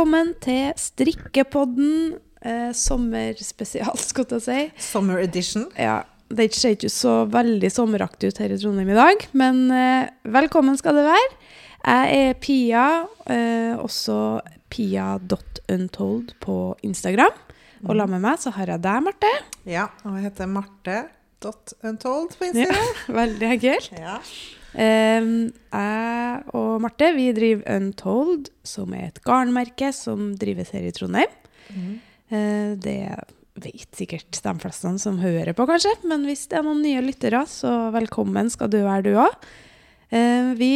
velkommen til strikkepodden. Eh, sommerspesial, skal jeg si. Summer edition. Ja, Det ser ikke så veldig sommeraktig ut her i Trondheim i dag, men eh, velkommen skal det være. Jeg er Pia, eh, også pia.untold på Instagram. Og la med meg så har jeg deg, Marte. Ja, og jeg heter Marte.untold på Instagram. Ja, Veldig enkelt. Ja. Eh, jeg og Marte vi driver Untold, som er et garnmerke som drives her i Trondheim. Mm. Det vet sikkert de fleste som hører på, kanskje. Men hvis det er noen nye lyttere, så velkommen skal du være, du òg. Eh, vi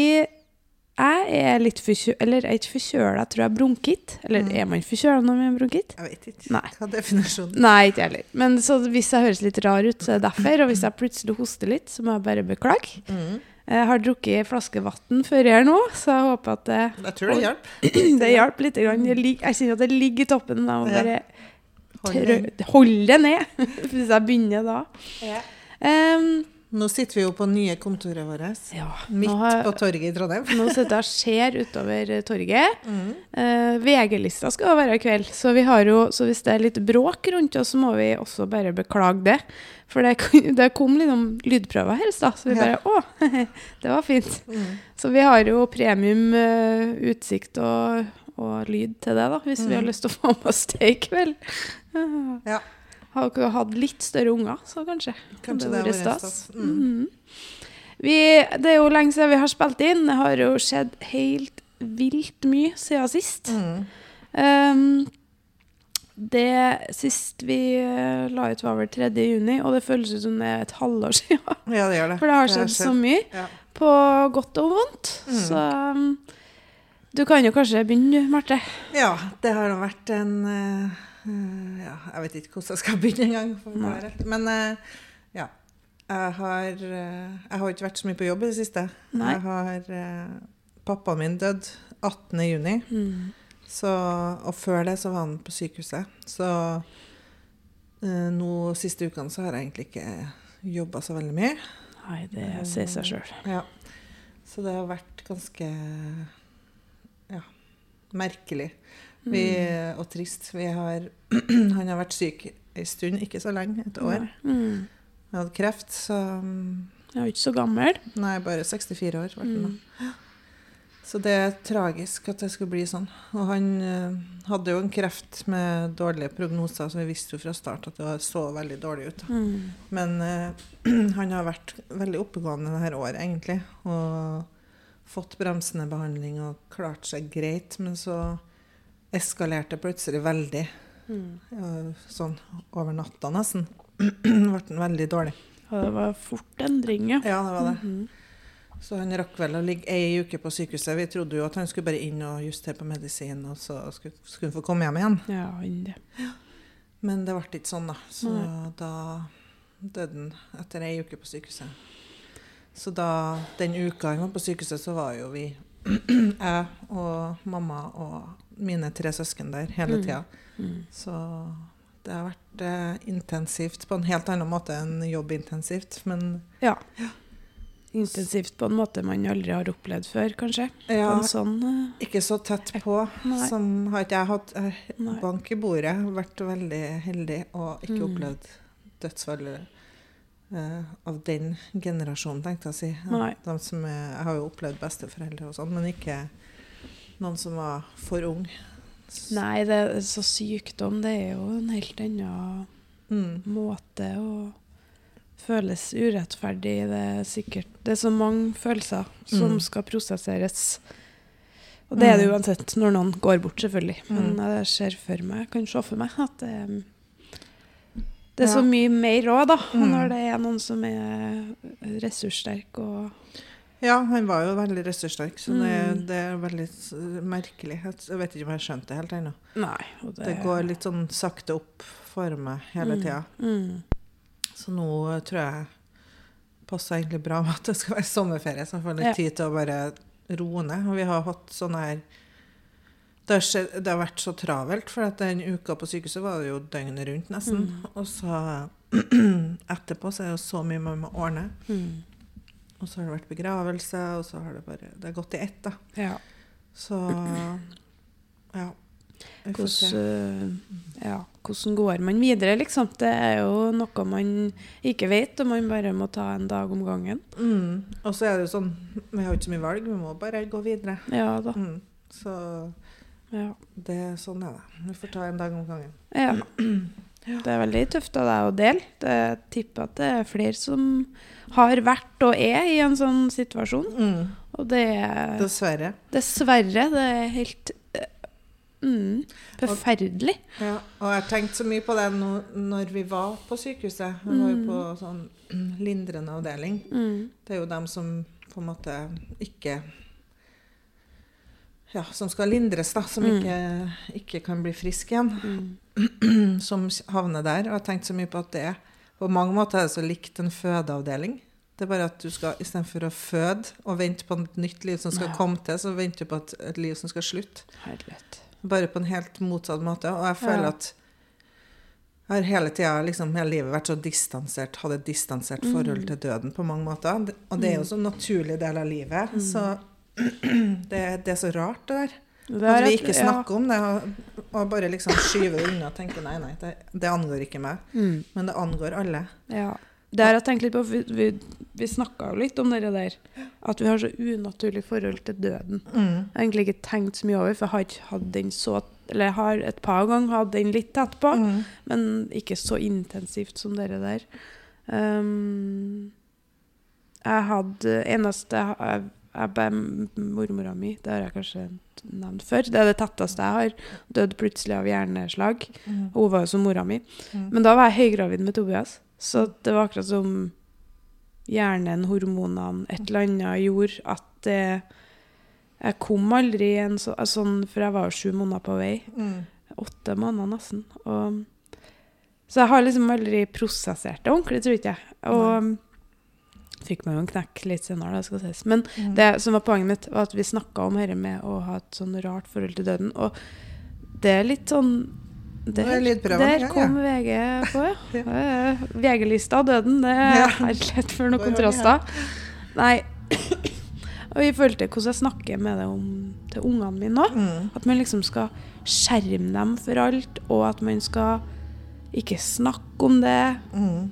Jeg er litt forkjøla Eller jeg er ikke forkjøla, jeg tror jeg er bronkitt. Eller Mm. er man forkjøla når man er bronkitt? Jeg vet ikke Nei. hva definisjonen Nei, ikke heller. Men så hvis jeg høres litt rar ut, så er det derfor. Og hvis jeg plutselig hoster litt, så må jeg bare beklage. Mm. Jeg har drukket ei flaske vann før her nå, så jeg håper at det, Jeg tror det hjelper. det hjalp litt. Jeg kjenner at det ligger i toppen. Jeg må bare holde det ned hvis jeg begynner da. Ja. Em, Nå sitter vi jo på nye kontoret vårt. ja, Midt har, på torget i Trondheim. nå sitter jeg og ser utover eh, torget. Mm. Eh, VG-lista skal jo være i kveld, så, vi har jo, så hvis det er litt bråk rundt oss, så må vi også bare beklage det. For det, det kom om lydprøver her i stad, så vi Ja. bare Å, det var fint. Mm. Så vi har jo premium uh, utsikt og, og lyd til det, da, hvis vi har Mm. lyst til å få med oss det i kveld. Ja. Har dere hatt litt større unger, så kanskje. Kanskje hadde det vært var stas. Mm. Mm. Vi, det er jo lenge siden vi har spilt inn. Det har jo skjedd helt vilt mye siden sist. Mm. Um, det sist vi eh, la ut, var vel 3. juni, og det føles ut som det er et halvår siden. Ja, det gjør det. For det har skjedd så mye, Ja. på godt og vondt. Mm. Så um, du kan jo kanskje begynne, Marte. Ja, det har vært en eh, Ja, jeg vet ikke hvordan jeg skal begynne engang. Men eh, ja. Jeg har, eh, jeg har ikke vært så mye på jobb i det siste. Nei. Jeg har eh, Pappaen min døde 18. juni. Mm. Så, og før det så var han på sykehuset. Så eh, nå siste ukene så har jeg egentlig ikke jobba så veldig mye. Nei, det sier seg sjøl. Ja. Så det har vært ganske ja, merkelig vi, og trist. Vi har, han har vært syk ei stund, ikke så lenge, et år. Mm. Han hadde kreft, så mm, Jeg er jo ikke så gammel. Nei, bare 64 år. ble han da. Mm. Så det er tragisk at det skulle bli sånn. Og han uh, hadde jo en kreft med dårlige prognoser, så vi visste jo fra start at det så veldig dårlig ut. Mm. Men uh, han har vært veldig oppegående dette året, egentlig. Og fått bremsende behandling og klart seg greit. Men så eskalerte plutselig veldig. Mm. sånn over natta, nesten. Ble han veldig dårlig. Ja, det var fort endring, ja. Ja, det var det. Mhm. Så han rakk vel å ligge ei uke på sykehuset. Vi trodde jo at han skulle bare inn og justere på medisin, og så skulle, skulle han få komme hjem igjen. Ja, inn det. Men det ble ikke sånn, da. Så Nei. da døde han etter ei uke på sykehuset. Så da, den uka han var på sykehuset, så var jo vi, jeg og mamma og mine tre søsken der hele Mm. tida. Mm. Så det har vært eh, intensivt på en helt annen måte enn jobbintensivt. Men Ja. Intensivt på en måte man aldri har opplevd før, kanskje. ja, En sånn uh, ikke så tett på. Nei. Som har ikke jeg hatt eh, bank i bordet. Vært veldig heldig og ikke Mm. opplevd dødsfall eh, av den generasjonen, tenkte jeg å si. Nei. De som er, jeg har jo opplevd besteforeldre og sånn, men ikke noen som var for ung. Nei, det så sykdom, det er jo en helt annen Mm. måte å føles urettferdig. Det er sikkert Det er så mange følelser som Mm. skal prosesseres. Og det er det Mm. uansett når noen går bort, selvfølgelig. Men Mm. jeg ser for meg, kan se for meg at det, det er Ja. så mye mer òg, da. Mm. Når det er noen som er ressurssterk og Ja, han var jo veldig ressurssterk, så det, Mm. det er veldig merkelig. Jeg vet ikke om jeg har skjønt det helt ennå. Nei. Og Det går litt sånn sakte opp for meg hele Mm. tida. Mm. Så nå eh, tror jeg passer egentlig bra med at det skal være sommerferie, så jeg får litt Ja. tid til å bare roe ned. Og vi har hatt sånn her det har, skjedd, det har vært så travelt, for den uka på sykehuset var det jo døgnet rundt nesten. Mm. Og så etterpå så er det jo så mye man må ordne. Mm. Og så har det vært begravelse, og så har det bare Det har gått i ett, da. Ja. Så ja. Hvordan, eh, ja, hvordan går man videre, liksom? Det er jo noe man ikke vet, og man bare må ta en dag om gangen. Mm. Og så er det jo sånn Vi har jo ikke så mye valg, vi må bare gå videre. Ja da. Mm. Så Ja. det, sånn er det. Vi får ta en dag om gangen. ja. Det er veldig tøft av deg å dele. Jeg tipper at det er flere som har vært og er i en sånn situasjon. Mm. Og det er Dessverre. dessverre det er helt eh, mm, forferdelig. Ja, og jeg har tenkt så mye på det no, når vi var på sykehuset. Vi var jo Mm. på sånn lindrende avdeling. Mm. Det er jo dem som på en måte ikke Ja, som skal lindres, da. Som Mm. ikke, ikke kan bli friske igjen. Mm. Som havner der. Og jeg har tenkt så mye på at det på mange måter er det så likt en fødeavdeling. Det er bare at du skal istedenfor å føde og vente på et nytt liv som skal Ja. komme til, så venter du på et, et liv som skal slutte. Herlighet. Bare på en helt motsatt måte. Og jeg føler Ja. at jeg har hele tida, liksom hele livet, vært så distansert, hadde et distansert Mm. forhold til døden på mange måter. Og det er jo så naturlig del av livet. Mm. Så det, det er så rart, det der. Det At vi ikke ikke ja. snakker om det, og, bare liksom skyver det unna og tenker nei, nei, det, det angår ikke meg. Mm. Men det angår alle. Ja. Det har jeg tenkt litt på. Vi, vi, vi snakka jo litt om det der. At vi har så unaturlig forhold til døden. Mm. Jeg har egentlig ikke tenkt så mye over, for jeg har ikke hatt den så Eller jeg har et par ganger hatt den litt tett på, Mm. men ikke så intensivt som dere der. Um, jeg hadde Eneste jeg, Mormora mi, det har jeg kanskje nevnt før. Det er det tetteste jeg har. Døde plutselig av hjerneslag. Mm. Hun var jo som mora mi. Mm. Men da var jeg høygravid med Tobias. Så det var akkurat som hjernen, hormonene, et eller annet gjorde at det Jeg kom aldri en så, sånn For jeg var jo sju måneder på vei. Mm. Åtte måneder nesten. Og, så jeg har liksom aldri prosessert det ordentlig, tror ikke jeg. Og fikk meg jo en knekk litt senere, det skal sies. Men Mm. det som var poenget mitt, var at vi snakka om dette med å ha et sånn rart forhold til døden. Og det er litt sånn er Der, der ja, ja. kom VG på, ja. Ja. VG-lista døden, det er lett for noen kontraster. Nei. Og i forhold til hvordan jeg snakker med det om til ungene mine nå. Mm. At man liksom skal skjerme dem for alt, og at man skal ikke snakke om det. Mm.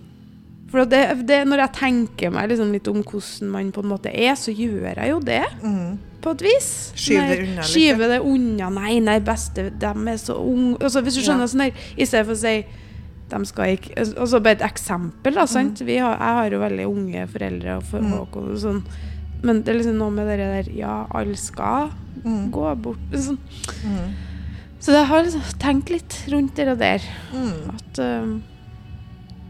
For det, det, når jeg tenker meg liksom litt om hvordan man på en måte er, så gjør jeg jo det, Mm. på et vis. Skyver det unna Skyver det unna. Nei, nei, beste, de er så unge. Altså, hvis du Ja. skjønner sånn der, i stedet for å si de skal ikke Altså bare et eksempel, da, sant. Vi har, jeg har jo veldig unge foreldre og for, Mm. Håkon og sånn. Men det er liksom noe med det der Ja, alle skal Mm. gå bort. Sånn. Mm. Så jeg har liksom tenkt litt rundt det der. Mm. At, um,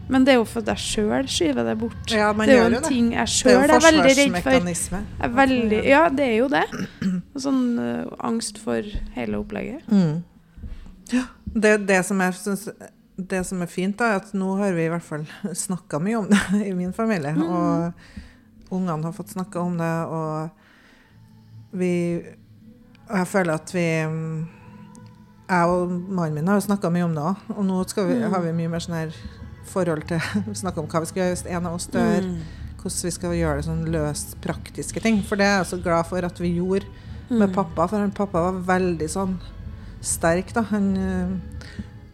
men det er jo for at jeg sjøl skyver det bort. Ja, det er jo en det. ting jeg er sjøl er, veldig redd for. er veldig, ja, det er jo det. Sånn uh, angst for hele opplegget. Mm. Ja. Det, det, som jeg synes, det som er fint, da, er at nå har vi i hvert fall snakka mye om det i min familie. Mm. Og ungene har fått snakka om det, og vi Og jeg føler at vi Jeg og mannen min har jo snakka mye om det òg, og nå vi, Mm. har vi mye mer sånn her forhold til Snakke om hva vi skal gjøre hvis en av oss dør. Mm. Hvordan vi skal gjøre det sånn løst praktiske ting. For det er jeg så glad for at vi gjorde med Mm. pappa, for han pappa var veldig sånn sterk, da. Han, eh,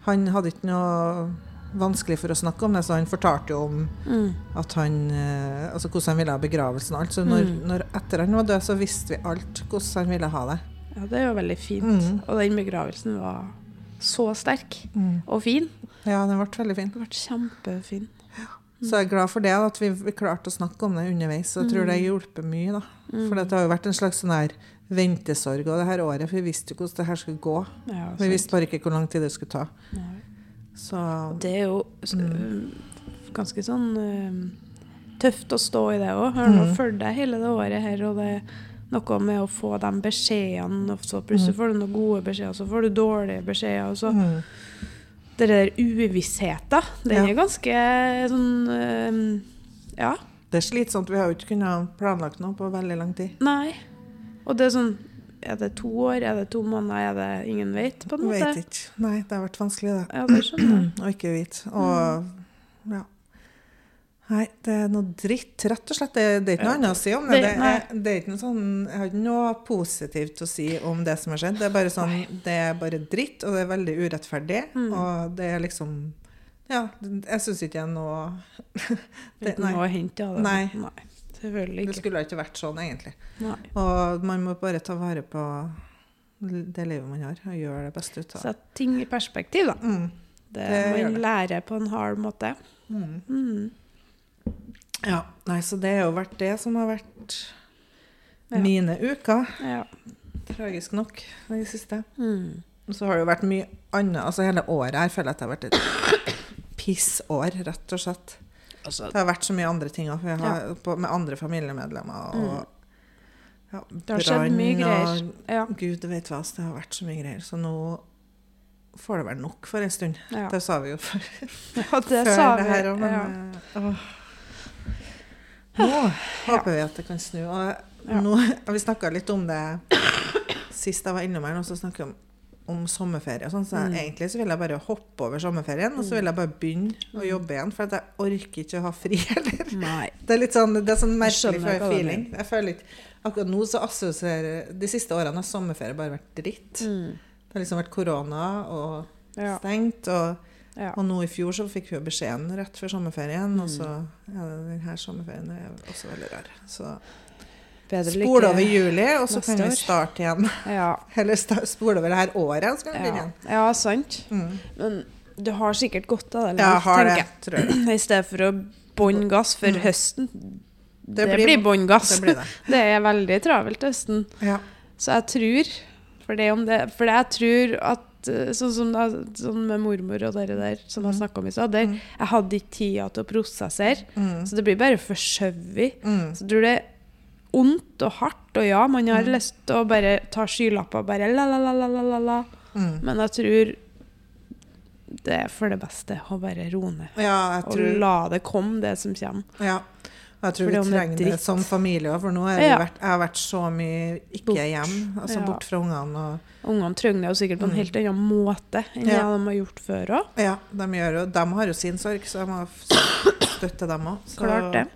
han hadde ikke noe vanskelig for å snakke om det, så han fortalte jo om Mm. at han eh, Altså hvordan han ville ha begravelsen og alt. Så når, Mm. når etter han var død, så visste vi alt hvordan han ville ha det. Ja, det er jo veldig fint. Mm. Og den begravelsen var så sterk og fin. Ja, den ble veldig fin. Det ble kjempefin. Så jeg er glad for det, at vi, vi klarte å snakke om det underveis. Og jeg tror det har hjulpet mye, da. Mm. For det har jo vært en slags sånn her ventesorg og det her året, for vi visste jo hvordan det her skulle gå. Ja, Vi visste bare ikke hvor lang tid det skulle ta. Så Det er jo Mm. øh, ganske sånn øh, tøft å stå i det òg. Har nå Mm. fulgt deg hele det året her, og det er noe med å få de beskjedene, og så plutselig Mm. får du noen gode beskjeder, så får du dårlige beskjeder, og så mm. Det der uvissheten, den Ja. er ganske sånn øh, Ja. Det er slitsomt. Vi har jo ikke kunnet planlagt noe på veldig lang tid. Nei. Og det er sånn Er det to år? Er det to måneder? Er det ingen vet, på en måte? Vet ikke. Nei, det har vært vanskelig, det. Ja, det skjønner jeg. Å ikke vite. Og ja. Nei, det er noe dritt, rett og slett. Det, det er ikke noe annet å si om det. Det- er, det er ikke noe sånn, jeg har ikke noe positivt å si om det som har skjedd. Det er bare sånn, det er bare dritt, og det er veldig urettferdig. Mm. Og det er liksom Ja, jeg syns ikke det er noe det, Ikke noe å hente av det. Nei. Selvfølgelig ikke. Det skulle ikke vært sånn, egentlig. Nei. Og man må bare ta vare på det livet man har, og gjøre det beste ut av det. Sett ting i perspektiv, da. Mm. Det, man lærer på en hard måte. Mm. Mm. Ja, nei, så det har jo vært det som har vært Ja. mine uker. Ja. Tragisk nok, det siste. Mm. Og så har det jo vært mye annet. Altså hele året her føler jeg at det har vært et pissår, rett og slett. Altså, Det har vært så mye andre ting også, ja. på, med andre familiemedlemmer og ja, Mm. det har skjedd mye greier. Ja. Gud vet hva, det har vært så mye greier. Så nå får det være nok for en stund. Ja. Det sa vi jo før, ja, det før sa det her òg, men ja. Nå håper vi at det kan snu. Og nå, vi snakka litt om det sist jeg var innom her, og så snakker vi om, om sommerferie og sånn, så jeg, Mm. egentlig så vil jeg bare hoppe over sommerferien, og så vil jeg bare begynne å Mm. jobbe igjen, for jeg orker ikke å ha fri heller. Det er litt sånn, det er sånn merkelig jeg feeling. Jeg føler ikke, akkurat nå så assosierer, de siste årene har sommerferie bare vært dritt. Mm. Det har liksom vært korona og stengt, og, ja. og nå i fjor så fikk vi jo beskjeden rett før sommerferien, Mm. og så ja, denne sommerferien er også veldig rar. Så spol over juli, og så kan vi starte igjen. Ja. Eller spol over det her året, så kan vi begynne Ja. igjen. ja, sant. Mm. Men du har sikkert godt av det, Ja, jeg har det, tror jeg. I stedet for å bånn gass for Mm. høsten. Det, blir- blir bånn gass. Det det. Det er veldig travelt høsten. Ja. Så jeg tror For det om det For jeg tror at eh, Sånn som da, sånn med mormor og dere der som jeg Mm. snakka om i stad. Mm. Jeg hadde ikke tida til å prosessere, Mm. så det blir bare forskjøvet. Mm. Så tror det er ondt og hardt, og ja, man har Mm. lyst til å bare ta skylapper bare la, la, la, la, la, la, la. Mm. Men jeg tror det er for det beste å bare roe ned. Ja, Og la det komme, det som kommer. Ja. Jeg tror vi er trenger det som familie òg, for nå har Ja. vært, jeg har vært så mye ikke Bort. hjem, altså Ja. bort fra ungene. Og, Ungene trenger det jo sikkert på en Mm. helt annen måte enn det de har gjort før òg. ja, de, jo, de har jo sin sorg, så jeg må støtte dem òg. Klart det.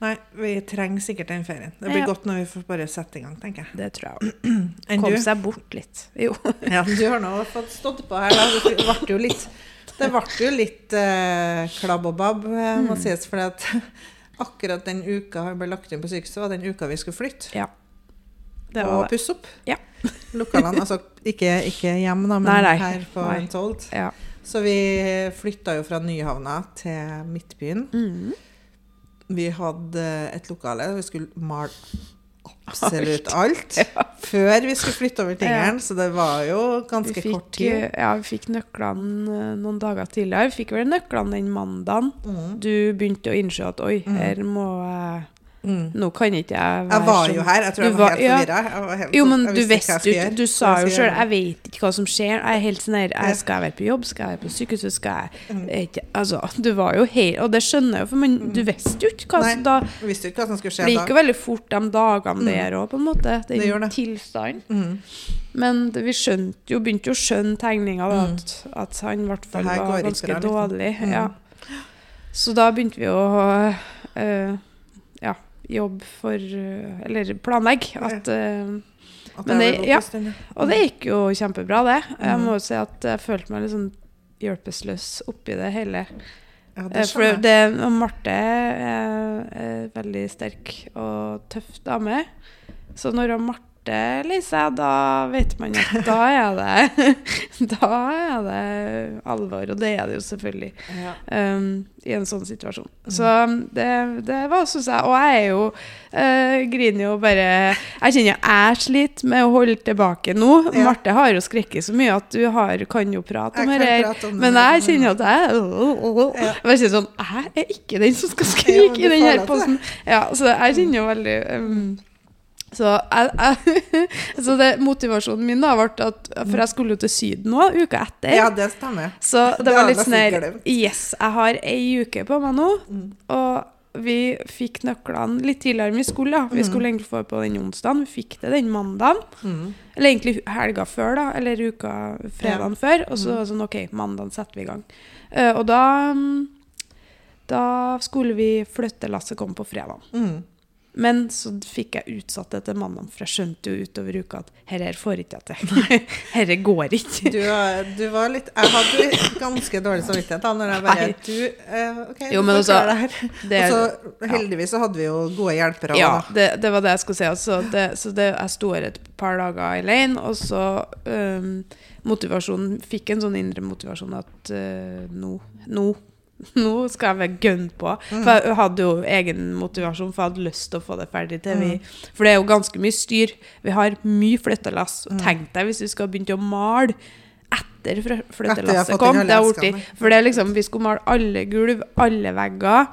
Nei, vi trenger sikkert den ferien. Det blir Ja. godt når vi får bare sette i gang, tenker jeg. Det tror jeg òg. Komme Kom seg bort litt. Jo. Ja, du har nå fått stått på her, da. Det ble jo litt, det ble jo litt eh, klabb og babb, eh, må Mm. sies. For at akkurat den uka jeg ble lagt inn på sykehuset, var den uka vi skulle flytte. Det og var Og pusse opp. Ja. Lokalene. Altså ikke, ikke hjem, da, men Nei, nei. her på. Untold. Ja. Så vi flytta jo fra Nyhavna til Midtbyen. Mm. Vi hadde et lokale. Vi skulle male absolutt alt før vi skulle flytte over tingene, så det var jo ganske fikk, kort tid. ja, vi fikk nøklene eh, noen dager tidligere. Vi fikk vel nøklene den mandagen. Mm. Du begynte å innse at oi, Mm. her må jeg Mm. Nå kan ikke jeg være Jeg var sånn. jo her. Jeg tror jeg var var- helt forvirra. Ja. Jo, sånn- men du visste jo ikke Du sa jo sjøl. Jeg vet ikke hva som skjer. Jeg er helt sånn her jeg Skal jeg være på jobb? Skal jeg være på sykehuset? Skal jeg Mm. jeg ikke, Altså, du var jo helt Og det skjønner jeg jo, for men du visste jo ikke hva som da visste ikke hva som skulle skje da. Det gikk jo veldig fort de dagene Mm. der òg, på en måte. Den Det gjør det. tilstanden. Mm. Men det, vi skjønte jo, begynte jo å skjønne tegninga, Mm. at, at han i hvert fall var ganske bra, liksom. dårlig. Mm. Ja. Så da begynte vi å øh, ja, jobbe for Eller planlegge at øh, At Men det- ja. ja. Og det gikk jo kjempebra, det. Jeg Mm. må jo si at jeg følte meg litt sånn hjelpeløs oppi det hele. Ja, Eh, det For det, Marte er, er veldig sterk og tøff dame. Så når Marte er Lise, da vet man at da er det Da er det alvor. Og det er det jo selvfølgelig Ja. um, i en sånn situasjon. Mm. Så det, det var, syns jeg Og jeg er jo uh, griner jo bare Jeg kjenner jeg sliter med å holde tilbake nå. Ja. Marte har jo skrekket så mye at du har, kan jo prate om dette. Men jeg kjenner at jeg Ja. Jeg bare kjenner sånn Jeg er ikke den som skal skrike i den her posten. Ja, så jeg kjenner jo veldig um, så, jeg, jeg, så det, motivasjonen min da ble at For jeg skulle jo til Syden nå, uka etter. ja, det stemmer. Så det, Det var litt sånn her. Yes, jeg har ei uke på meg nå. Mm. Og vi fikk nøklene litt tidligere enn vi skulle. da. Vi Mm. skulle egentlig få på den onsdagen. Vi fikk det den mandagen. Mm. Eller egentlig helga før, da. Eller uka fredagen før. Og så Mm. var det sånn OK, mandagen setter vi i gang. Uh, og da mm, Da skulle vi flytte lasset kom på fredag. Mm. Men så fikk jeg utsatt det til mandag, for jeg skjønte jo utover uka at herre her får ikke jeg til. Herre går ikke. Du, var- du var litt Jeg hadde ganske dårlig samvittighet da når jeg bare Nei. Du, eh, OK, Jo, du får altså, det her. Det, Og så heldigvis så hadde vi jo gode hjelpere. ja, det, det var det jeg skulle si. Altså, det, så det, jeg sto her et par dager alene, og så um, motivasjonen Fikk en sånn indre motivasjon at uh, nå, nå nå skal jeg være gønn på. For jeg hadde jo egen motivasjon, for jeg hadde lyst til å få det ferdig til vi For det er jo ganske mye styr. Vi har mye flyttelass. Og tenk deg hvis vi skulle begynt å male etter flyttelasset kom. Det er borti. For det er liksom, vi skulle male alle gulv, alle vegger,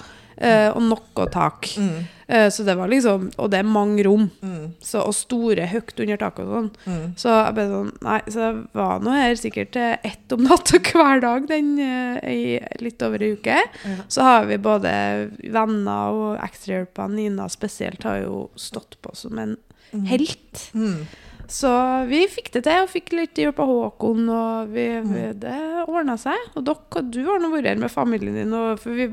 og noe tak. Mm, Eh, så det var liksom Og det er mange rom. mm, Så, og store, høyt under taket og sånn. mm. Så jeg ble sånn Nei, så jeg var nå her sikkert til ett om natta hver dag den eh, i litt over ei uke. Så har vi både venner og ekstrahjelpa. Nina spesielt har jo stått på som en helt. Mm. Så vi fikk det til, og fikk litt hjelp av Håkon, og vi, vi, det ordna seg. Og dere, du har nå vært her med familien din, og, for vi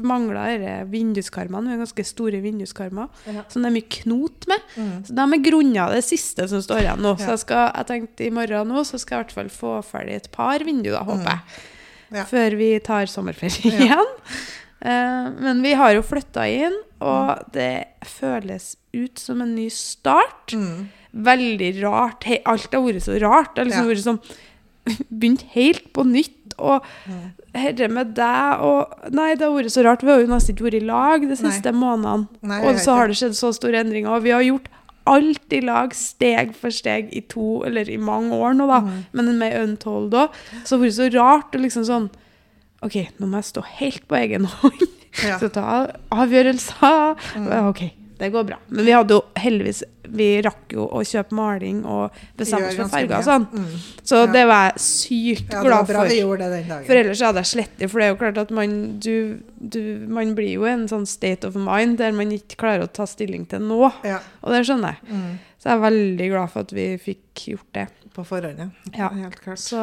mangla vinduskarmene. Vi har ganske store vinduskarmer Ja. som det er mye knot med. Mm. Så de er grunna det siste som står igjen nå. Så jeg, skal, jeg tenkte i morgen nå så skal jeg i hvert fall få ferdig et par vinduer, håper jeg. Ja. Før vi tar sommerferie Ja. igjen. Uh, men vi har jo flytta inn, og Mm. det føles ut som en ny start. Mm. Veldig rart. He alt har vært så rart. Det har liksom vært sånn Begynt helt på nytt. Og Mm. herre med deg og Nei, det har vært så rart. Vi har jo nesten ikke vært i lag de siste månedene. Nei, Og så har det skjedd så store endringer. Og vi har gjort alt i lag, steg for steg, i to eller i mange år nå, da. Mm. Men med untold òg. Så det har vært så rart og liksom sånn OK, nå må jeg stå helt på egen hånd. Ja. Så ta avgjørelser. Ja, OK, det går bra. Men vi hadde jo heldigvis Vi rakk jo å kjøpe maling og bestemme oss for farger og sånn. Mm. Så Ja. det var jeg sykt Ja, glad for. For ellers hadde jeg slettet, for det er jo klart at man, du, du, man blir jo en sånn state of mind der man ikke klarer å ta stilling til nå. Ja. Og det skjønner jeg. Mm. Så jeg er veldig glad for at vi fikk gjort det. På forhånd, ja. Ja. Helt klart. Så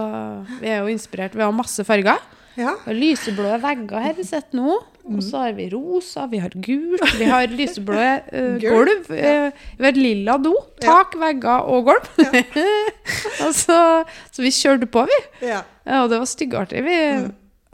vi er jo inspirert. Vi har masse farger. Ja. Vi har lyseblå vegger her vi sitter nå. Og så har vi rosa, vi har gult, vi har lyseblå uh, Gulv, Ja. eh, vi har lilla do. Tak, vegger og gulv. så, så vi kjørte på, vi. ja. Ja, og det var styggartig. Vi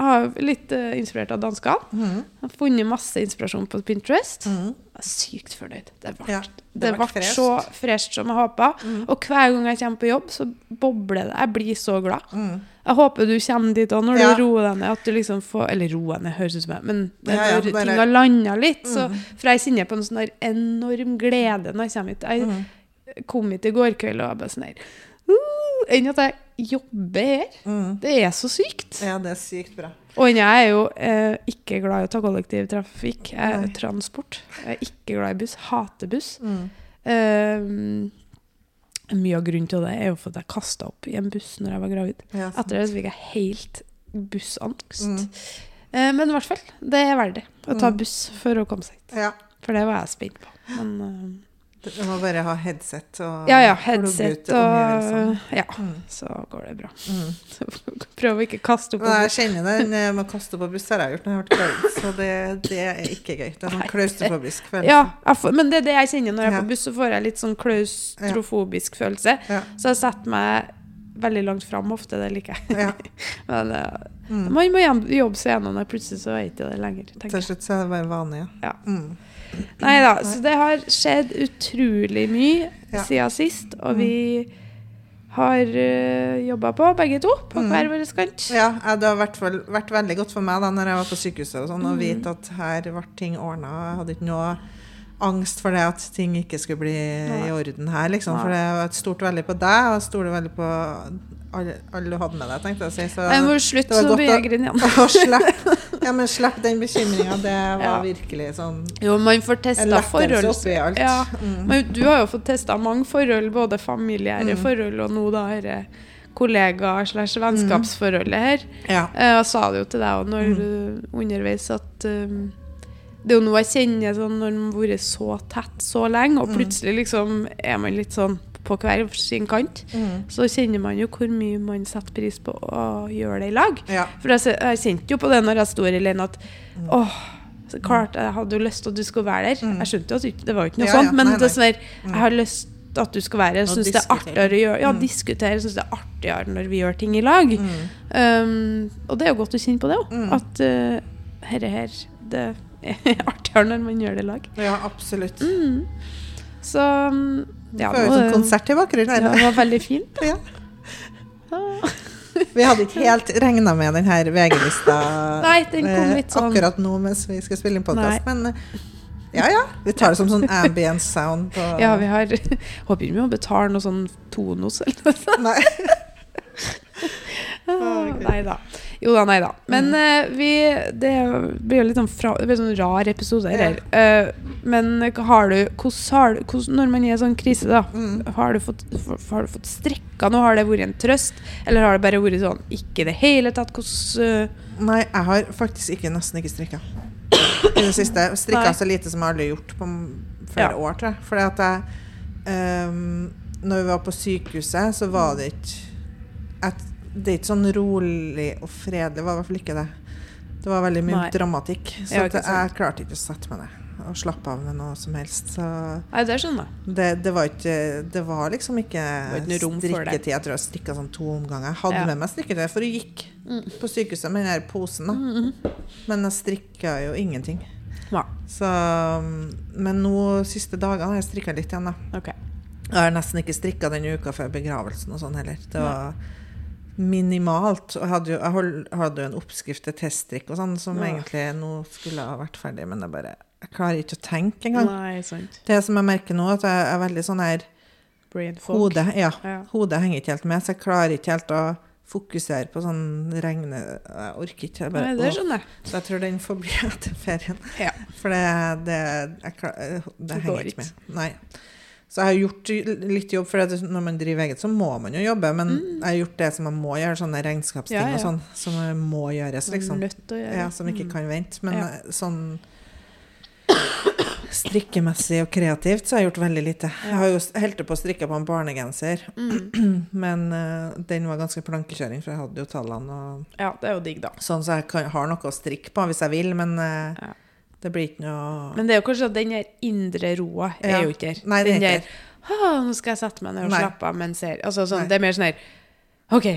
har litt uh, inspirert av danskene. Mm. Har funnet masse inspirasjon på Pinterest. Mm. Jeg er sykt fornøyd. Det ble, Ja, det det ble ble så fresht som jeg håpa. Mm. Og hver gang jeg kommer på jobb, så bobler det. Jeg blir så glad. Mm. Jeg håper du kommer dit òg, når Ja. du roer deg ned. At du liksom får Eller roer ned, høres ut som jeg Men det, Ja, ja, bare- ting har landa litt, så Mhm. For jeg kjenner på en sånn enorm glede når jeg kommer hit. Jeg Mhm. kom hit i går kveld og var bare sånn her uh, Enn at jeg jobber her. Mm. Det er så sykt. Ja, det er sykt bra. Og jeg er jo eh, ikke glad i å ta kollektivtrafikk. Jeg er Nei. transport. Jeg er ikke glad i buss. Hater buss. Mm. Eh, mye av grunnen til det er jo for at jeg kasta opp i en buss når jeg var gravid. Ja. Etter det så fikk jeg helt bussangst. Mm. Eh, men i hvert fall, det er verdig. Å ta Mm. buss for å komme seg hit. Ja. For det var jeg spent på. Men Du må bare ha headset og ja, ja, headset og. Ja, Mm. så går det bra. Mm. Prøv å ikke kaste opp. Jeg kjenner det. med å kaste på buss har jeg gjort når jeg har vært gravid, så det, det er ikke gøy. Det er sånn klaustrofobisk følelse. Ja, får, men det er det jeg kjenner når jeg er på buss, så får jeg litt sånn klaustrofobisk følelse. Ja. Så jeg setter meg veldig langt fram ofte, det liker jeg. Ja. Men eh, Mm. man må jobbe seg gjennom det, plutselig så er ikke det lenger. Til slutt så er det bare vane, ja. Ja. Mm. Nei da, så det har skjedd utrolig mye Ja. siden sist, og Mm. vi har uh, jobba på, begge to, på Mm. hver vår kant. Ja, ja, det har vært, vært veldig godt for meg da når jeg var på sykehuset og sånn, å Mm. vite at her ble ting ordna. Jeg hadde ikke noe angst for det at ting ikke skulle bli Nei. i orden her, liksom. For det var et stort veldig på deg, og stolte veldig på alle, alle du hadde med deg, tenkte jeg å si. Så Jeg må slutte, å- jeg å å slippe, ja, men slipp den bekymringa. Det var Ja. virkelig sånn Jo, man får testa forhold. oppi alt. Ja. Mm. Men du har jo fått testa mange forhold, både familiære Mm. forhold og nå da dette kollega- slash vennskapsforholdet her. Ja. Eh, Jeg sa det jo til deg òg Mm. underveis at um, det er jo noe jeg kjenner sånn når man har vært så tett så lenge, og Mm. plutselig liksom er man litt sånn på hver sin kant, Mm. så kjenner man jo hvor mye man setter pris på å gjøre det i lag. Ja. For jeg, jeg kjente jo på det når jeg sto her alene, at Mm. åh, så klart jeg hadde jo lyst til at du skulle være der. Mm. Jeg skjønte jo at det var ikke noe Ja, ja. sånt, men Nei, nei. dessverre, Mm. jeg har lyst til at du skal være her. Syns det er artigere å gjøre Ja, Mm. diskutere. Syns det er artigere når vi gjør ting i lag. Mm. Um, og det er jo godt å kjenne på det òg. Mm. At uh, herre her, det er artigere når man gjør det i lag. ja, absolutt. Mm. Så um, ja, det var jo sånn konsert i bakgrunnen. ja, det var veldig fint. Ja. Ah. Vi hadde ikke helt regna med den her VG-lista eh, sånn- akkurat nå mens vi skal spille inn podkast, men eh, ja ja. Vi tar det som sånn ambient sound på Ja, vi har Håper ikke vi må betale noe sånn Tonos eller noe sånt. Nei. Ah. Nei da. Jo da, nei da. Men Mm. uh, vi Det blir jo litt sånn, fra, det blir sånn rar episode Ja. her. Eh, men har du hvordan har du hvordan, Når man er i sånn krise, da, Mm. har du fått, har du fått strekka noe? Har det vært en trøst? Eller har det bare vært sånn ikke i det hele tatt? Hvordan uh... Nei, jeg har faktisk ikke, nesten ikke strikka i det siste. Strikka Nei. så lite som jeg aldri har gjort på flere Ja. år, tror jeg. Fordi at jeg um, Når vi var på sykehuset, så var det ikke et, Det er ikke sånn rolig og fredelig, det var i hvert fall ikke det. Det var veldig mye Nei. dramatikk. Så Ja, det, jeg klarte ikke å sette meg ned og slappe av med noe som helst. Så Nei, det skjønner jeg. det, det var ikke Det var liksom ikke var ikke strikketid. Jeg tror jeg strikka sånn to omganger. Jeg hadde Ja. med meg strikketøy, for jeg gikk Mm. på sykehuset med den der posen. da Mm, Men jeg strikka jo ingenting. Ja. Så, um, men nå siste dagene har jeg strikka litt igjen, da. Okay. Jeg har nesten ikke strikka den uka før begravelsen og sånn heller. Det var minimalt. Og hadde jo, jeg hadde jo en oppskrift til teststrikk og sånn, som Ja. egentlig nå skulle ha vært ferdig, men jeg bare Jeg klarer ikke å tenke engang. Nei, sant. Det som jeg merker nå, at jeg er veldig sånn her Hodet, ja. Ja. Hodet henger ikke helt med, så jeg klarer ikke helt å fokusere på sånn regne... Jeg orker ikke. Jeg bare, Nei, det skjønner jeg. Så jeg tror den får bli etter ferien. Ja. For det, det, jeg klar, det Det henger ikke med. Nei. Så jeg har gjort litt jobb, for når man driver eget, så må man jo jobbe. Men jeg har gjort det som jeg må gjøre, sånne regnskapsting Mm. Ja, ja. og sånn, som må gjøres, liksom. Gjøre. Ja, som ikke Mm. kan vente. Men Ja. eh, sånn strikkemessig og kreativt så har jeg gjort veldig lite. Jeg har jo holdt på å strikke på en barnegenser, Mm. men uh, den var ganske plankekjøring, for jeg hadde jo tallene og Ja, det er jo digg, da. sånn, så jeg kan, har noe å strikke på hvis jeg vil, men uh. Det blir ikke noe Men det er jo kanskje at den der indre roa er Ja. jo ikke der. Nei, det er den der «Åh, Nå skal jeg sette meg ned og slappe av mens jeg Altså sånn, det er mer sånn her OK.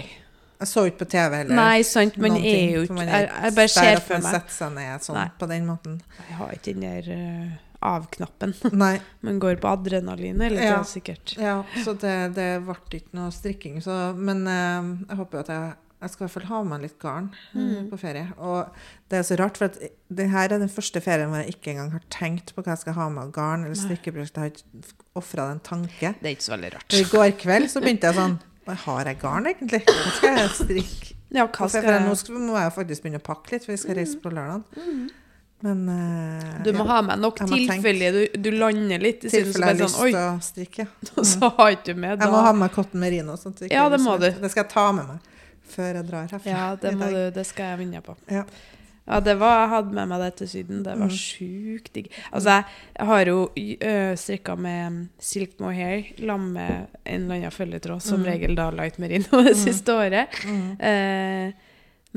Jeg så ikke på TV heller. Nei, sant, man er jo ikke jeg, jeg bare ser for meg setter seg ned sånn, Nei. på den måten. Jeg har ikke den der uh, av-knappen. Nei. Man går på adrenalin hele tida, Ja. sikkert. Ja, så det, det ble ikke noe strikking. Så, men uh, jeg håper jo at jeg, jeg skal i hvert fall ha med meg litt garn eh, Mm. på ferie. Og det er så rart, for at det her er den første ferien hvor jeg ikke engang har tenkt på hva jeg skal ha med garn eller strikkeprosjekt. Jeg har ikke ofra det en tanke. Det er ikke så veldig rart. I går kveld så begynte jeg sånn Har jeg garn, egentlig? Nå skal jeg strikke. Ja, hva skal jeg, nå skal, må jeg faktisk begynne å pakke litt, for vi skal reise på lørdag. Men uh, Du må ja, ha med nok tilfelle du, du lander litt. I tilfelle jeg har lyst sånn, Oi, til å strikke. og så har ikke du med Jeg må ha da. med cotton merino. Sånn Ja, det må du. Det skal jeg ta med meg før jeg drar herfra. Ja, det, må du, det skal jeg vinne på. Ja. Ja, det var, jeg hadde med meg det til Syden. Det var Mm. sjukt digg. Altså, jeg, har jo uh, strikka med Silk Mohair sammen med en eller annen følgetråd, som Mm. regel da Light Merino det siste året. Mm. Eh,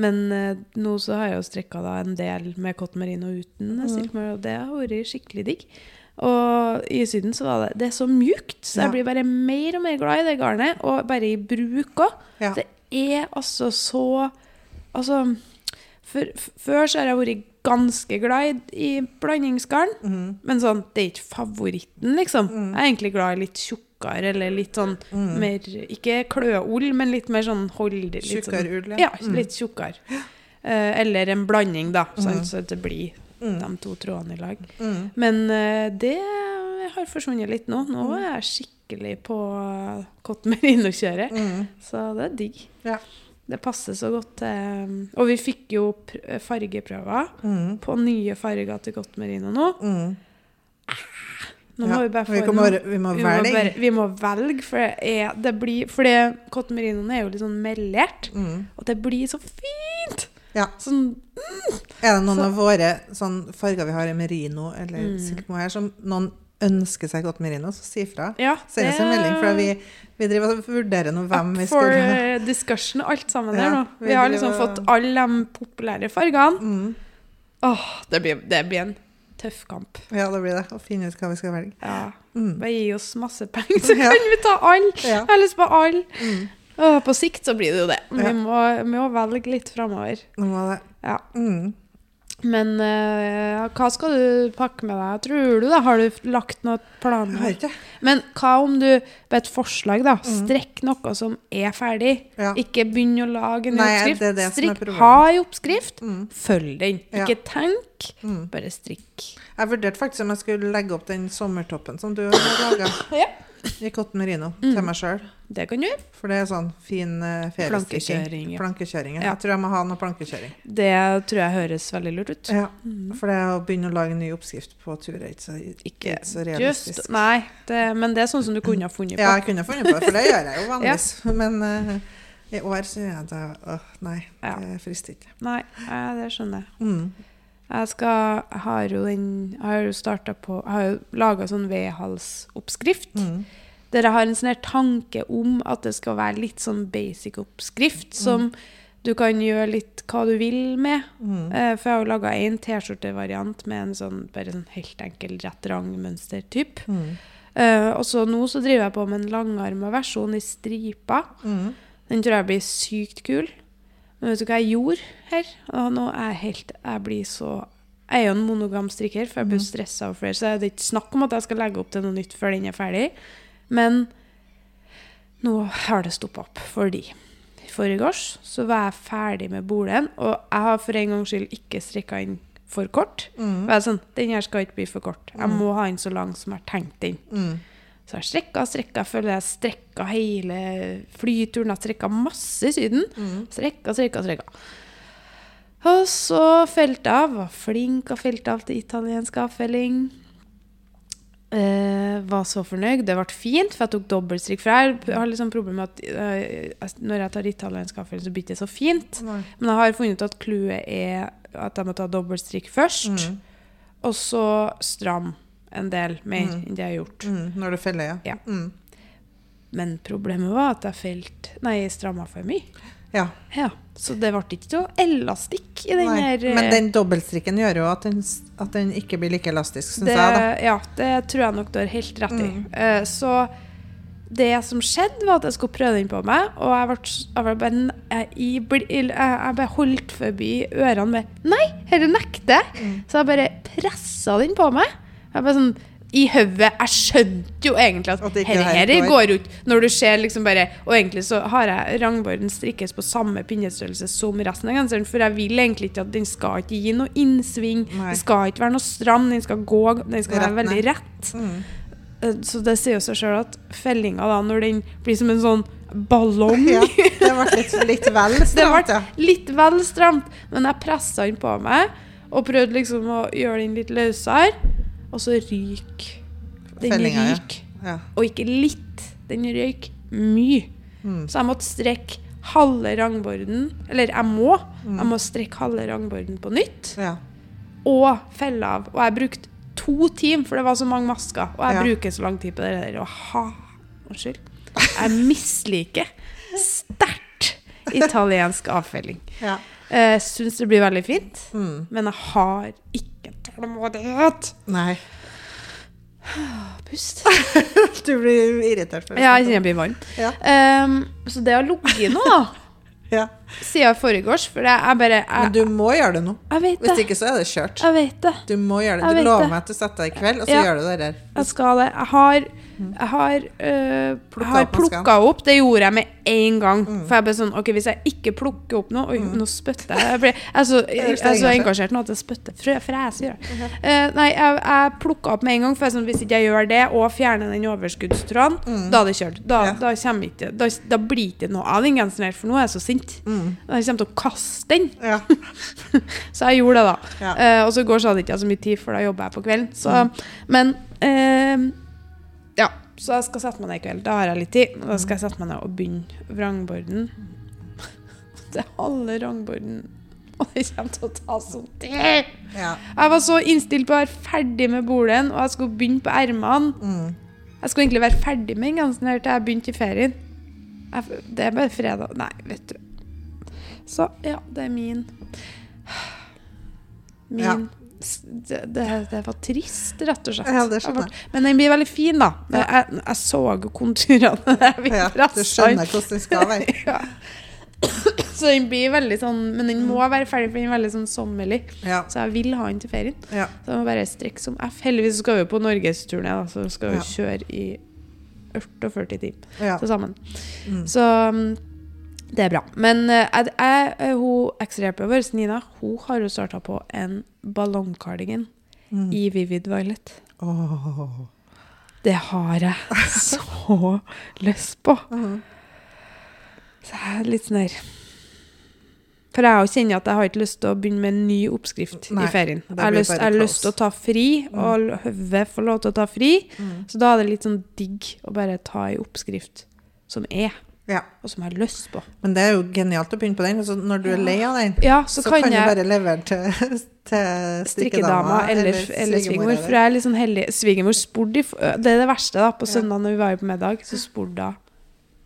men eh, nå så har jeg jo strikka da en del med cotton merino uten Mm. silk mohair, og det har vært skikkelig digg. Og i Syden så var det Det er så mjukt, så Ja. jeg blir bare mer og mer glad i det garnet. Og bare i bruk òg. Ja. Det er altså så Altså for, Før så har jeg vært ganske glad i, i blandingsgarn. Mm. Men sånn, det er ikke favoritten, liksom. Mm. Jeg er egentlig glad i litt tjukkere, eller litt sånn Mm. mer Ikke kløull, men litt mer sånn holdig. Litt sånn, Tjukkere ull, ja, ja. litt tjukkere. Uh, eller en blanding, da, Mm. så at det blir Mm. de to trådene i lag. Men uh, det har forsvunnet litt nå. Nå er jeg skikkelig på cotton merino-kjøret. Mm. Så det er digg. Ja. Det passer så godt Og vi fikk jo fargeprøver Mm. på nye farger til cotton merino nå. Mm. Nå Ja, vi bare få vi, bare, vi må vi må, bare, vi må velge, for det, er, det blir For det, merino er jo litt sånn melert. Mm. Og det blir så fint! Ja. Sånn Er det noen Så- av våre sånn, farger vi har i merino eller Mm. silk mohair som noen ønsker seg godt merino, så si fra. Ja, Send oss en melding, for vi, vi driver og vurderer nå hvem vi for skal ha. eh, discussion, alt sammen Ja, der nå. vi Vi har liksom fått alle de populære fargene. Mm. Åh, det blir, det blir en tøff kamp. Ja, det blir det. Å finne ut hva vi skal velge. Ja. Mm. Bare gi oss masse penger, så Ja. kan vi ta alle. Ja. Jeg har lyst på alle. Mm. Åh, på sikt så blir det jo det. Vi må, må velge litt framover. Må det. Ja. Mm. Men uh, hva skal du pakke med deg, tror du? da? Har du lagt noen Jeg planer? har ikke Men hva om du, på et forslag, da, Mm. strekk noe som er ferdig? Ja. Ikke begynn å lage en ny Nei, oppskrift. det er det som er ha en oppskrift, Mm. følg den. Ja. Ikke tenk, Mm. bare strikk. Jeg vurderte faktisk om jeg skulle legge opp den sommertoppen som du har laga Ja. I cotton merino Mm. til meg sjøl. Det kan du gjøre. For det er sånn fin uh, feriestrikking. Plankekjøring. Ja. Plankekjøring. ja. Ja. Jeg tror jeg må ha noe plankekjøring. Det tror jeg høres veldig lurt ut. Ja, Mm. For det å begynne å lage en ny oppskrift på tur er ikke så, Ikke ikke så realistisk. Just, nei, det, men det er sånn som du kunne ha funnet på. Ja, jeg kunne ha funnet på det, for det gjør jeg jo vanligvis. Men uh, i år så gjør jeg det Åh, nei. Ja. Det frister ikke. Nei, det skjønner jeg. Mm. Jeg skal, har jo den har jo starta på har jo laga sånn vedhalsoppskrift. Mm. Der jeg har en sånn tanke om at det skal være litt sånn basic oppskrift, som du kan gjøre litt hva du vil med. Mm. Uh, for jeg har jo laga en T-skjortevariant med en sånn bare sånn helt enkel rett rang-mønstertyp. Mm. Uh, og så nå så driver jeg på med en langarma versjon i striper. Mm. Den tror jeg blir sykt kul. Men vet du hva jeg gjorde her? Og nå er jeg helt Jeg blir så Jeg er jo en monogam strikker, for jeg blir Mhm. stressa av flere. Så det er ikke snakk om at jeg skal legge opp til noe nytt før den er ferdig. Men nå har det stoppa opp, fordi i forgårs så var jeg ferdig med bolen, og jeg har for en gangs skyld ikke strikka inn for kort. Mm. Jeg er sånn, Den her skal ikke bli for kort. Jeg Mm. må ha den så lang som jeg har tenkt den. Mm. Så jeg strekka strekka. Føler jeg strekka hele flyturen. Jeg strekka masse i Syden. Mm. Strekka, strekka, strekka. Og så felte av. Var flink og felte av til italiensk avfelling. Eh, var så fornøyd. Det ble fint, for jeg tok dobbeltstrikk. For jeg har liksom problemer med at uh, når jeg tar italiensk avfelling, så blir det ikke så fint. Nei. Men jeg har funnet ut at clouet er at jeg må ta dobbeltstrikk først. Mm. Og så stram en del mer Mm. enn det jeg har gjort. Mm. Når du feller, ja. Ja. Mm. Men problemet var at jeg felt Nei, stramma for mye. ja. Ja, Så det ble ikke noe elastikk i den her eh, Men den dobbeltstrikken gjør jo at den, at den ikke blir like elastisk, syns jeg. da. Ja, det tror jeg nok du har helt rett i. Mm. Uh, så det som skjedde, var at jeg skulle prøve den på meg, og jeg ble, jeg ble jeg, ble- jeg, ble holdt forbi ørene med Nei, dette nekter jeg! Mm. Så jeg bare pressa den på meg. Jeg bare sånn i hodet. Jeg skjønte jo egentlig at At det ikke her går. ut. Når du ser liksom bare Og egentlig så har jeg rangborden strikkes på samme pinnestørrelse som resten av genseren, for jeg vil egentlig ikke at den skal ikke gi noe innsving. Nei. Det skal ikke være noe stram, den skal gå Den skal være veldig rett. Mm. Eh, Så det sier jo seg sjøl at fellinga, da, når den blir som en sånn ballong Ja, det ble litt, litt vel stramt, ja. litt vel stramt, men jeg pressa den på meg og prøvde liksom å gjøre den litt løsere, og så ryk. Den Fellinga, ja. ja. Og ikke litt. Den røyk mye. Mm. Så jeg måtte strekke halve rangborden Eller jeg må. Mm. Jeg må strekke halve rangborden på nytt ja. og felle av. Og jeg brukte to timer, for det var så mange masker. Og jeg bruker så lang tid på det der. Og ha Unnskyld. Jeg misliker sterkt italiensk avfelling. ja. Jeg syns det blir veldig fint, Mm. men jeg har ikke tålmodighet. Nei. Pust. Du blir irritert. Ja, jeg kjenner jeg blir varm. Ja. Um, så det har ligget nå, da. Ja. Siden foregårs. For jeg, er bare Men du må gjøre det nå. jeg vet Hvis ikke så er det kjørt. Jeg vet det. Du må gjøre det. Du lover meg at du setter deg i kveld, og så Ja. gjør du det der. Jeg skal det. Jeg har, jeg har, øh, har plukka opp. Det gjorde jeg med en gang. Mm. For jeg ble sånn OK, hvis jeg ikke plukker opp noe Oi, nå spytter jeg. Jeg ble jeg så, jeg er så engasjert. nå at jeg spytter. Frø- Fres, gjør jeg. Eh, nei, jeg, jeg plukka opp med en gang. For jeg sånn, hvis ikke jeg gjør det, og fjerner den overskuddstråden, Mm. da er det kjørt. Da, Ja. da, ikke, da, da blir det ikke noe av den genseren her, for nå er jeg så sint. Mm. Jeg kommer til å kaste den. Ja. Så jeg gjorde det, da. Ja. Uh, og så går sånn ikke så mye tid, for da jobber jeg på kvelden. Så, Mm. Men eh, Ja, så jeg skal sette meg ned i kveld. Da har jeg litt tid. Da skal jeg sette meg ned og begynne vrangborden. Det er halve vrangborden Og det kommer til å ta sånn tid. Ja. Jeg var så innstilt på å være ferdig med bolen, og jeg skulle begynne på ermene. Mm. Jeg skulle egentlig være ferdig med den gangen her til jeg begynte i ferien. Jeg, det er bare fredag Nei, vet du. Så ja, det er min Min Ja. Det, det, var trist, rett og slett. Ja, det skjønner jeg. Men den blir veldig fin, da. Ja. Jeg, jeg så konturene. Jeg Ja, du skjønner hvordan den skal være. ja. Så den blir veldig sånn Men den må være ferdig, for den er veldig sånn sommerlig. Ja. Så jeg vil ha den til ferien. Ja. Så jeg må bare strekke som F. Heldigvis skal vi på norgesturné, da, så skal vi kjøre i 48 timer til sammen. Mm. Så um, det er bra. Men eh, jeg, jeg, eh, hun ekstrahjelperen vår, Nina, hun har jo starta på en ballongcardigan Mm. i Vivid Violet. Oh. Det har jeg så lyst på. Mhm. Så jeg er litt sånn her For jeg kjenner at jeg har ikke lyst til å begynne med en ny oppskrift Nei, i ferien. Jeg har lyst, jeg har lyst til å ta fri, og hodet får lov til å ta fri. Mm. Så da er det litt sånn digg å bare ta ei oppskrift som er, Ja. og som jeg har lyst på. Men det er jo genialt å begynne på den. Altså, når du er lei av den, Ja, så, så, kan, kan, du bare levere til, til strikkedama eller, eller svigermor. For jeg er litt sånn heldig. Svigermor spurte Det er det verste, da. På søndag når vi var på middag, så spurte hun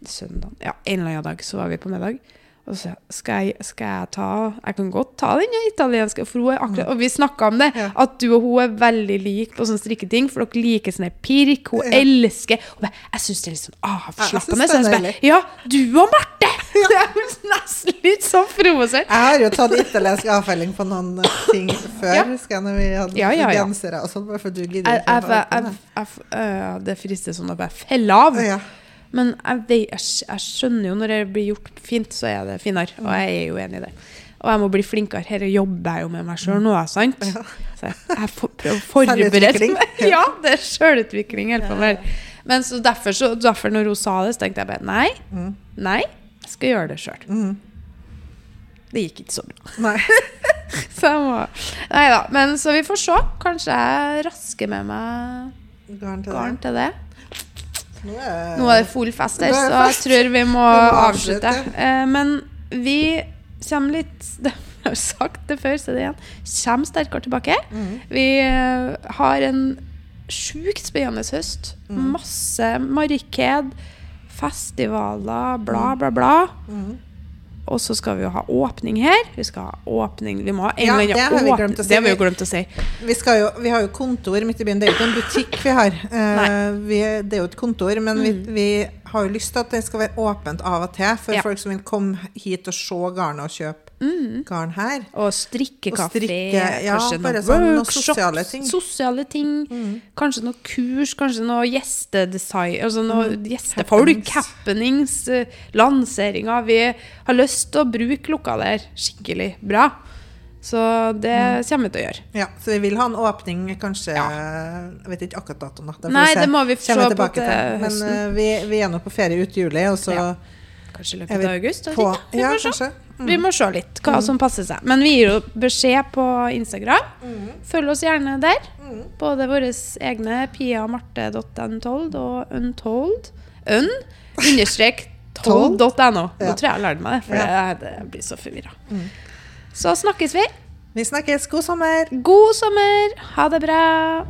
Søndag Ja, en eller annen dag så var vi på middag. Og så skal jeg, skal jeg ta Jeg kan godt ta den italienske, for hun er akkurat Og vi snakka om det, Ja. at du og hun er veldig like på sånne strikketing, for dere liker sånn pirk. Hun Ja. elsker og bare, Jeg syns det er litt sånn Ja, avslappende. synes Så jeg bare. Ja, du og Marte! Jeg er nesten litt sånn provosert. Jeg har jo tatt italiensk avfelling på noen eh, ting før, Ja. husker jeg, når vi hadde Ja, ja, ja. gensere og sånn, bare for du gidder ikke jeg, jeg, det. jeg, jeg, det frister sånn å bare felle av. Ja. Men jeg, vet, jeg, jeg skjønner jo når det blir gjort fint, så er det finere. Og jeg er jo enig i det. Og jeg må bli flinkere. Her jobber jeg jo med meg sjøl nå, sant? Så jeg, jeg får prøve å forberede meg. Ja, det er sjølutvikling. Men så derfor, så derfor, når hun sa det, så tenkte jeg bare nei. Mm. Nei, jeg skal gjøre det sjøl. Mhm. Det gikk ikke så bra. Nei. Så jeg må Nei da. Men så vi får se. Kanskje jeg rasker med meg Garn til garn til det. Nå er, Nå er det full fest her, er så jeg tror vi må avslutte. Eh, Men vi kommer litt Jeg har sagt det før, så det igjen. Kommer sterkere tilbake. Mhm. Vi eh, har en sjukt spennende høst. Mm. Masse marked, festivaler, bla, bla, bla. Mhm. Og så skal vi jo ha åpning her. Vi skal ha åpning Vi må ha en Ja, eller annen det har vi åpning- glemt å si. Det har vi jo glemt å si. Vi, jo, vi har jo kontor midt i byen. Det er jo ikke en butikk vi har. Eh, vi, det er jo et kontor, men vi, Mm. vi har jo lyst til at det skal være åpent av og til for Ja. folk som vil komme hit og se garnet og kjøpe Mm. garn her. Og strikkekafé, Og strikke, ja, kanskje noen sånn noen workshops, sosiale ting. sosiale ting. Mm. Kanskje noe kurs, kanskje noe gjestedesign, altså noe gjestefolk, Happenings. eh, lanseringer. Vi har lyst til å bruke lokaler skikkelig bra. Så det kommer vi til å gjøre. Ja, så vi vil ha en åpning kanskje Jeg vet ikke akkurat datoen. da. Nei, det må vi se på til høsten. Men eh, vi, vi er nå på ferie ut juli, og så Ja. Kanskje i løpet vi av august? på. Vi Ja, må. Mm. Vi må se litt hva som passer seg. Men vi gir jo beskjed på Instagram. Mm. Følg oss gjerne der. Mm. Både våre egne piamarte.untold og untold. Un understrek told.no. Nå Ja. tror jeg jeg har lært meg det, for Ja. det, det blir så forvirra. Mm. Så snakkes vi. Vi snakkes. God sommer! God sommer! Ha det bra!